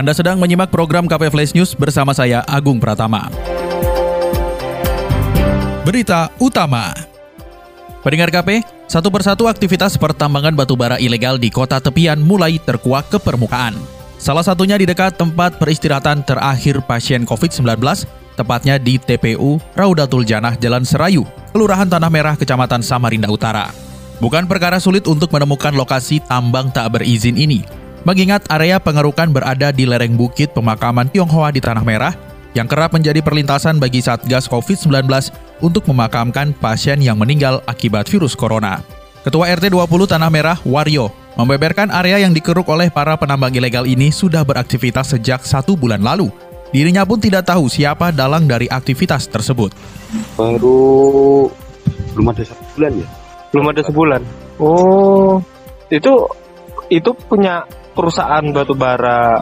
Anda sedang menyimak program KP Flash News bersama saya Agung Pratama. Berita utama. Pendengar KP, satu persatu aktivitas pertambangan batubara ilegal di kota tepian mulai terkuak ke permukaan. Salah satunya di dekat tempat peristirahatan terakhir pasien COVID-19, tepatnya di TPU Raudatul Janah Jalan Serayu, Kelurahan Tanah Merah, Kecamatan Samarinda Utara. Bukan perkara sulit untuk menemukan lokasi tambang tak berizin ini, mengingat area pengerukan berada di lereng bukit pemakaman Tionghoa di Tanah Merah yang kerap menjadi perlintasan bagi Satgas COVID-19 untuk memakamkan pasien yang meninggal akibat virus corona. Ketua RT 20 Tanah Merah, Waryo, membeberkan area yang dikeruk oleh para penambang ilegal ini sudah beraktivitas sejak satu bulan lalu. Dirinya pun tidak tahu siapa dalang dari aktivitas tersebut. Baru belum ada satu bulan ya? Belum ada sebulan. Oh, itu itu punya perusahaan batu bara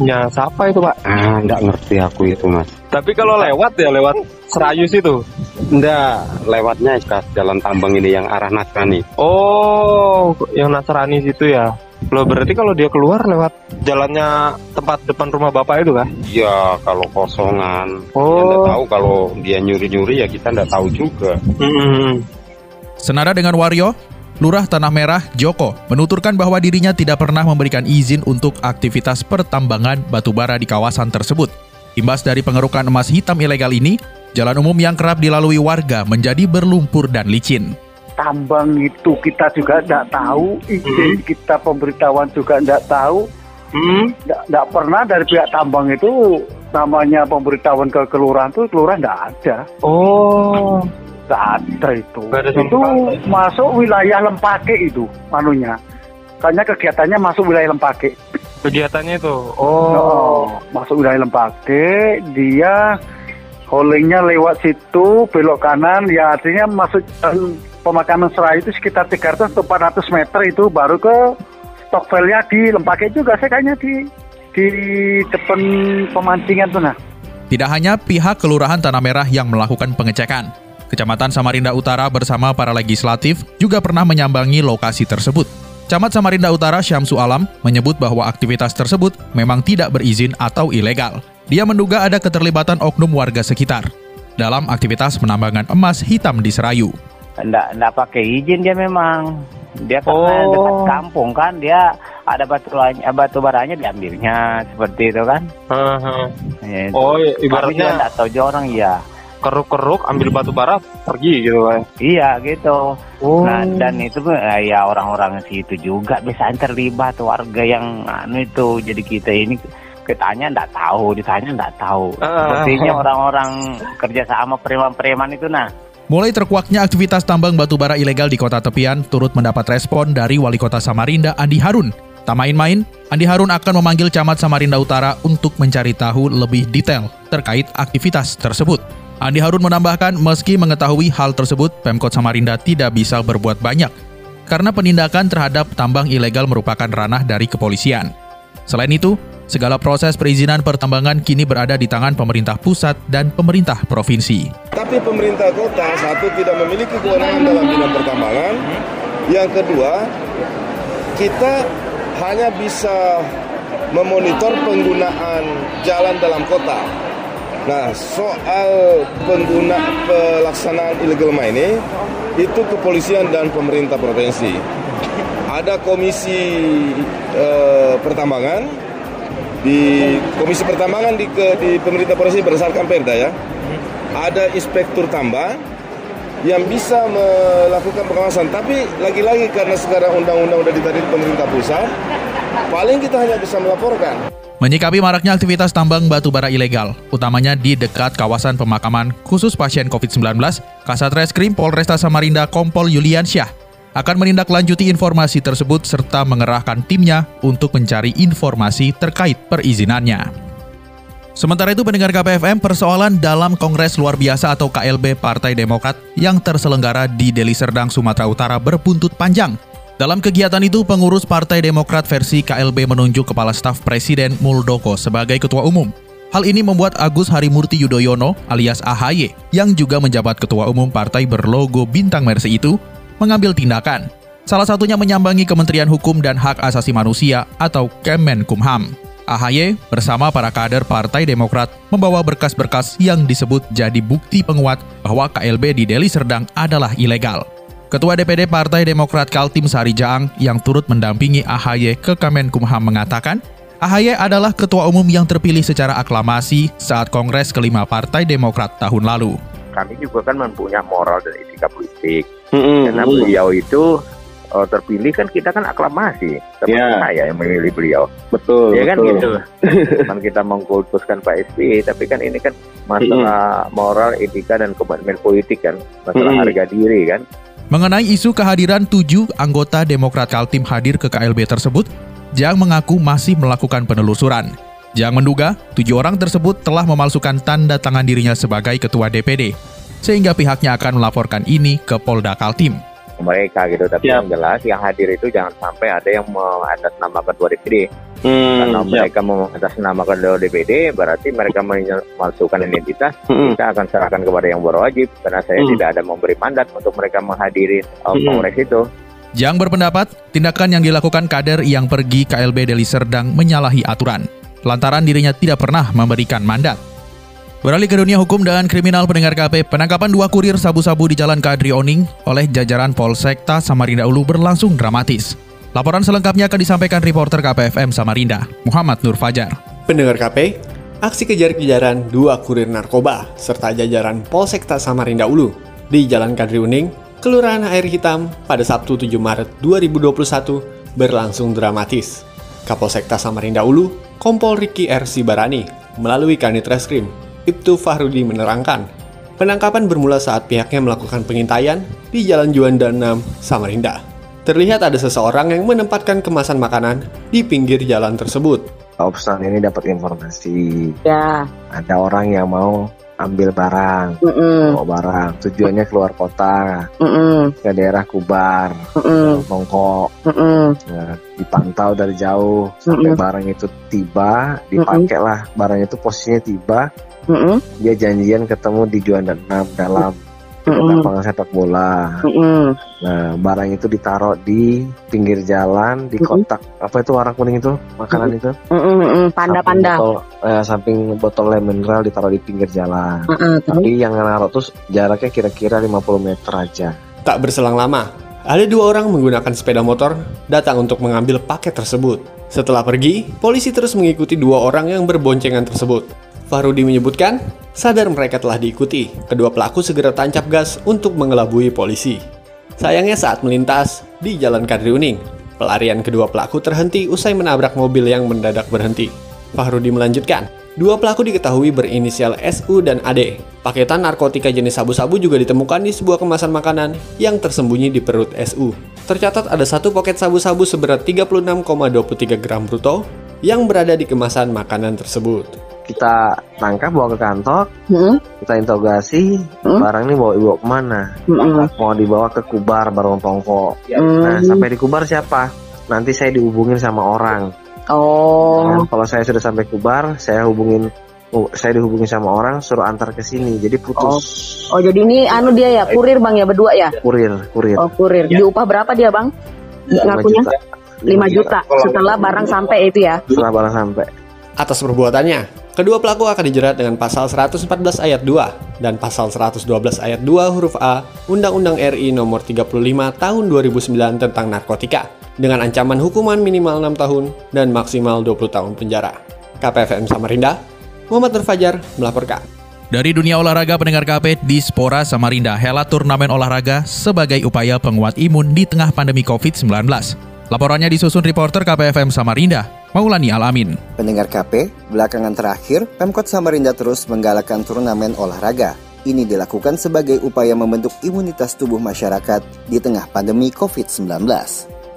nya siapa itu pak? Ah, nggak ngerti aku itu mas. Tapi kalau lewat ya lewat Serayu situ. Nggak, lewatnya ke jalan tambang ini yang arah Nasrani. Oh, yang Nasrani situ ya. Loh berarti kalau dia keluar lewat jalannya tempat depan rumah bapak itu kan? Iya, kalau kosongan. Oh. Ya, nggak tahu kalau dia nyuri-nyuri ya kita nggak tahu juga. Hmm. Senada dengan Waryo, Lurah Tanah Merah Joko menuturkan bahwa dirinya tidak pernah memberikan izin untuk aktivitas pertambangan batubara di kawasan tersebut. Imbas dari pengerukan emas hitam ilegal ini, jalan umum yang kerap dilalui warga menjadi berlumpur dan licin. tambang itu kita juga tidak tahu, izin kita pemberitahuan juga tidak tahu, Hmm. tidak pernah dari pihak tambang itu namanya pemberitahuan ke kelurahan itu kelurahan tidak ada, Oh. Tidak ada itu. Itu masuk wilayah Lempake itu, manunya. Karena kegiatannya masuk wilayah Lempake. Kegiatannya itu. Oh, Oh. masuk wilayah Lempake, dia holdingnya lewat situ, belok kanan, ya artinya masuk jalan pemakaman Serayu itu sekitar 300 atau 400 meter itu baru ke Stokvelnya di Lempake juga, saya kayaknya di di depan pemancingan tuh nah. Tidak hanya pihak Kelurahan Tanah Merah yang melakukan pengecekan, Kecamatan Samarinda Utara bersama para legislatif juga pernah menyambangi lokasi tersebut. Camat Samarinda Utara Syamsu Alam menyebut bahwa aktivitas tersebut memang tidak berizin atau ilegal. Dia menduga ada keterlibatan oknum warga sekitar dalam aktivitas penambangan emas hitam di Serayu. Nggak, nggak pakai izin dia memang. Dia karena Oh. dekat kampung kan, dia ada batu eh, batu baranya diambilnya seperti itu kan. Heeh. Ya, Oh, Tapi juga ibaratnya nggak tahu juga orang iya. Keruk-keruk ambil batu bara pergi gitu kan. Iya gitu. Oh. Nah dan itu eh, ya orang-orang situ juga biasanya terlibat warga yang anu itu. Jadi kita ini kitanya nggak tahu, ditanya nggak tahu. Ah. Sepertinya orang-orang kerja sama preman-preman itu nah. Mulai terkuaknya aktivitas tambang batubara ilegal di kota tepian turut mendapat respon dari Wali Kota Samarinda Andi Harun. Tak main-main, Andi Harun akan memanggil Camat Samarinda Utara untuk mencari tahu lebih detail terkait aktivitas tersebut. Andi Harun menambahkan meski mengetahui hal tersebut, Pemkot Samarinda tidak bisa berbuat banyak karena penindakan terhadap tambang ilegal merupakan ranah dari kepolisian. Selain itu, segala proses perizinan pertambangan kini berada di tangan pemerintah pusat dan pemerintah provinsi. Tapi pemerintah kota satu tidak memiliki kewenangan dalam bidang pertambangan. Yang kedua, kita hanya bisa memonitor penggunaan jalan dalam kota. Nah, soal pengguna pelaksanaan illegal mining itu kepolisian dan pemerintah provinsi. Ada komisi eh, pertambangan di komisi pertambangan di, ke, di pemerintah provinsi berdasarkan perda ya. Ada inspektur tambang yang bisa melakukan pengawasan. Tapi lagi-lagi karena sekarang undang-undang udah ditarik pemerintah pusat, paling kita hanya bisa melaporkan. Menyikapi maraknya aktivitas tambang batu bara ilegal, utamanya di dekat kawasan pemakaman khusus pasien COVID-19, Kasat Reskrim Polresta Samarinda Kompol Yuliansyah akan menindaklanjuti informasi tersebut serta mengerahkan timnya untuk mencari informasi terkait perizinannya. Sementara itu pendengar KPFM persoalan dalam Kongres Luar Biasa atau KLB Partai Demokrat yang terselenggara di Deli Serdang, Sumatera Utara berbuntut panjang. Dalam kegiatan itu, pengurus Partai Demokrat versi KLB menunjuk Kepala Staf Presiden Muldoko sebagai Ketua Umum. Hal ini membuat Agus Harimurti Yudhoyono alias AHY yang juga menjabat Ketua Umum partai berlogo bintang Mercy itu mengambil tindakan. Salah satunya menyambangi Kementerian Hukum dan Hak Asasi Manusia atau Kemenkumham. AHY bersama para kader Partai Demokrat membawa berkas-berkas yang disebut jadi bukti penguat bahwa KLB di Deli Serdang adalah ilegal. Ketua DPD Partai Demokrat Kaltim Sari Jaang yang turut mendampingi AHY ke Kemenkumham mengatakan, AHY adalah ketua umum yang terpilih secara aklamasi saat Kongres kelima Partai Demokrat tahun lalu. Kami juga kan mempunyai moral dan etika politik. Mm-mm. Karena beliau itu uh, terpilih kan kita kan aklamasi. Termasuk Ya. saya yang memilih beliau. Betul. ya kan betul. gitu. Bukan kita mengkultuskan Pak SBY, tapi kan ini kan masalah moral, etika dan komitmen politik kan, masalah Mm-mm. harga diri kan. Mengenai isu kehadiran tujuh anggota Demokrat Kaltim hadir ke KLB tersebut, Jang mengaku masih melakukan penelusuran. Jang menduga tujuh orang tersebut telah memalsukan tanda tangan dirinya sebagai ketua DPD, sehingga pihaknya akan melaporkan ini ke Polda Kaltim. Mereka gitu tapi Siap. yang jelas yang hadir itu jangan sampai ada yang mengatasnamakan ketua DPD Hmm, karena siap. mereka mengatasnamakan ketua DPD berarti mereka memalsukan identitas Mm-mm. kita akan serahkan kepada yang berwajib karena saya Hmm. tidak ada memberi mandat untuk mereka menghadiri uh, Hmm. kongres itu Jang berpendapat tindakan yang dilakukan kader yang pergi KLB Deli Serdang menyalahi aturan, lantaran dirinya tidak pernah memberikan mandat. Beralih ke dunia hukum dan kriminal pendengar KP, penangkapan dua kurir sabu-sabu di Jalan Kadri Oning oleh jajaran Polsekta Samarinda Ulu berlangsung dramatis. Laporan selengkapnya akan disampaikan reporter KPFM Samarinda, Muhammad Nur Fajar. Pendengar KP, aksi kejar-kejaran dua kurir narkoba serta jajaran Polsekta Samarinda Ulu di Jalan Kadri Uning, Kelurahan Air Hitam pada Sabtu 7 Maret 2021 berlangsung dramatis. Kapolsekta Samarinda Ulu, Kompol Riki R. Sibarani, melalui Kanit Reskrim, Ibtu Fahrudi menerangkan, penangkapan bermula saat pihaknya melakukan pengintaian di Jalan Juanda 6, Samarinda. Terlihat ada seseorang yang menempatkan kemasan makanan di pinggir jalan tersebut. Obstan ini dapat informasi Ya. ada orang yang mau ambil barang, Mm-mm. bawa barang. Tujuannya keluar kota Mm-mm. ke daerah Kubar, Mm-mm. Bongkok. Mm-mm. Nah, dipantau dari jauh sampai Mm-mm. barang itu tiba, dipakai lah barang itu posisinya tiba. Mm-mm. Dia janjian ketemu di Juanda 6 dalam dekat Mm-mm. lapangan sepak bola. Mm-mm. Nah, barang itu ditaruh di pinggir jalan di Mm-mm. kotak apa itu warna kuning itu makanan itu Mm-mm. Mm-mm. Panda-panda. Samping botol, eh, samping botol lem mineral ditaruh di pinggir jalan. Heeh, terus? Tapi yang naruh tuh jaraknya kira-kira 50 meter aja. Tak berselang lama, ada dua orang menggunakan sepeda motor datang untuk mengambil paket tersebut. Setelah pergi, polisi terus mengikuti dua orang yang berboncengan tersebut. Farudi menyebutkan, sadar mereka telah diikuti. Kedua pelaku segera tancap gas untuk mengelabui polisi. Sayangnya saat melintas di Jalan Kadri Uning, pelarian kedua pelaku terhenti usai menabrak mobil yang mendadak berhenti. Fahrudi melanjutkan, dua pelaku diketahui berinisial SU dan AD. Paketan narkotika jenis sabu-sabu juga ditemukan di sebuah kemasan makanan yang tersembunyi di perut SU. Tercatat ada satu paket sabu-sabu seberat 36,23 gram bruto yang berada di kemasan makanan tersebut. Kita tangkap bawa ke kantor, Mm-mm. kita interogasi, Hmm? barang ini bawa dibawa ke mana? Mm-mm. Mau dibawa ke Kubar Barong Tongko. Hmm. Nah, sampai di Kubar siapa? Nanti saya dihubungin sama orang. Oh. Nah, kalau saya sudah sampai Kubar, saya hubungin oh, saya dihubungin sama orang suruh antar ke sini. Jadi putus Oh, jadi ini anu dia ya, kurir Bang ya berdua ya? kurir, kurir. Oh, kurir. Diupah berapa dia, Bang? Lima Ngakunya juta. 5 juta setelah barang sampai itu ya. Setelah barang sampai. Atas perbuatannya, kedua pelaku akan dijerat dengan pasal 114 ayat 2 dan pasal 112 ayat 2 huruf A Undang-Undang RI nomor 35 tahun 2009 tentang narkotika dengan ancaman hukuman minimal 6 tahun dan maksimal 20 tahun penjara. KPFM Samarinda, Muhammad Fajar melaporkan. Dari dunia olahraga pendengar KP di Spora Samarinda helat turnamen olahraga sebagai upaya penguat imun di tengah pandemi COVID-19. Laporannya disusun reporter KPFM Samarinda, Maulani Alamin. Pendengar KP, belakangan terakhir, Pemkot Samarinda terus menggalakkan turnamen olahraga. Ini dilakukan sebagai upaya membentuk imunitas tubuh masyarakat di tengah pandemi COVID-19.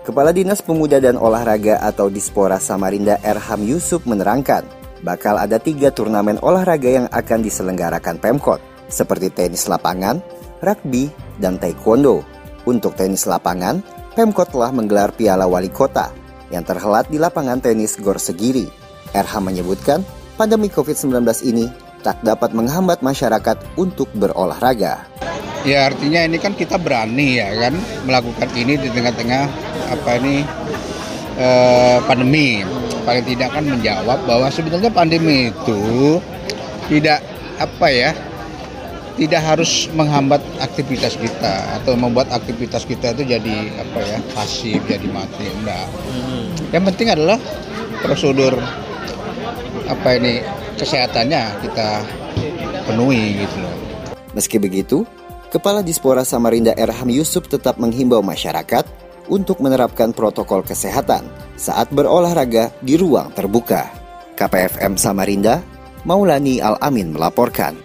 Kepala Dinas Pemuda dan Olahraga atau Dispora Samarinda Erham Yusuf menerangkan, bakal ada tiga turnamen olahraga yang akan diselenggarakan Pemkot, seperti tenis lapangan, rugby, dan taekwondo. Untuk tenis lapangan, Pemkot telah menggelar Piala Wali Kota yang terhelat di lapangan tenis Gor Segiri. RH menyebutkan, pandemi COVID-19 ini tak dapat menghambat masyarakat untuk berolahraga. Ya artinya ini kan kita berani ya kan melakukan ini di tengah-tengah apa ini eh, pandemi. Paling tidak kan menjawab bahwa sebetulnya pandemi itu tidak apa ya tidak harus menghambat aktivitas kita atau membuat aktivitas kita itu jadi apa ya pasif jadi mati enggak yang penting adalah prosedur apa ini kesehatannya kita penuhi gitu loh Meski begitu, Kepala Dispora Samarinda Erham Yusuf tetap menghimbau masyarakat untuk menerapkan protokol kesehatan saat berolahraga di ruang terbuka. KPFM Samarinda, Maulani Al-Amin melaporkan.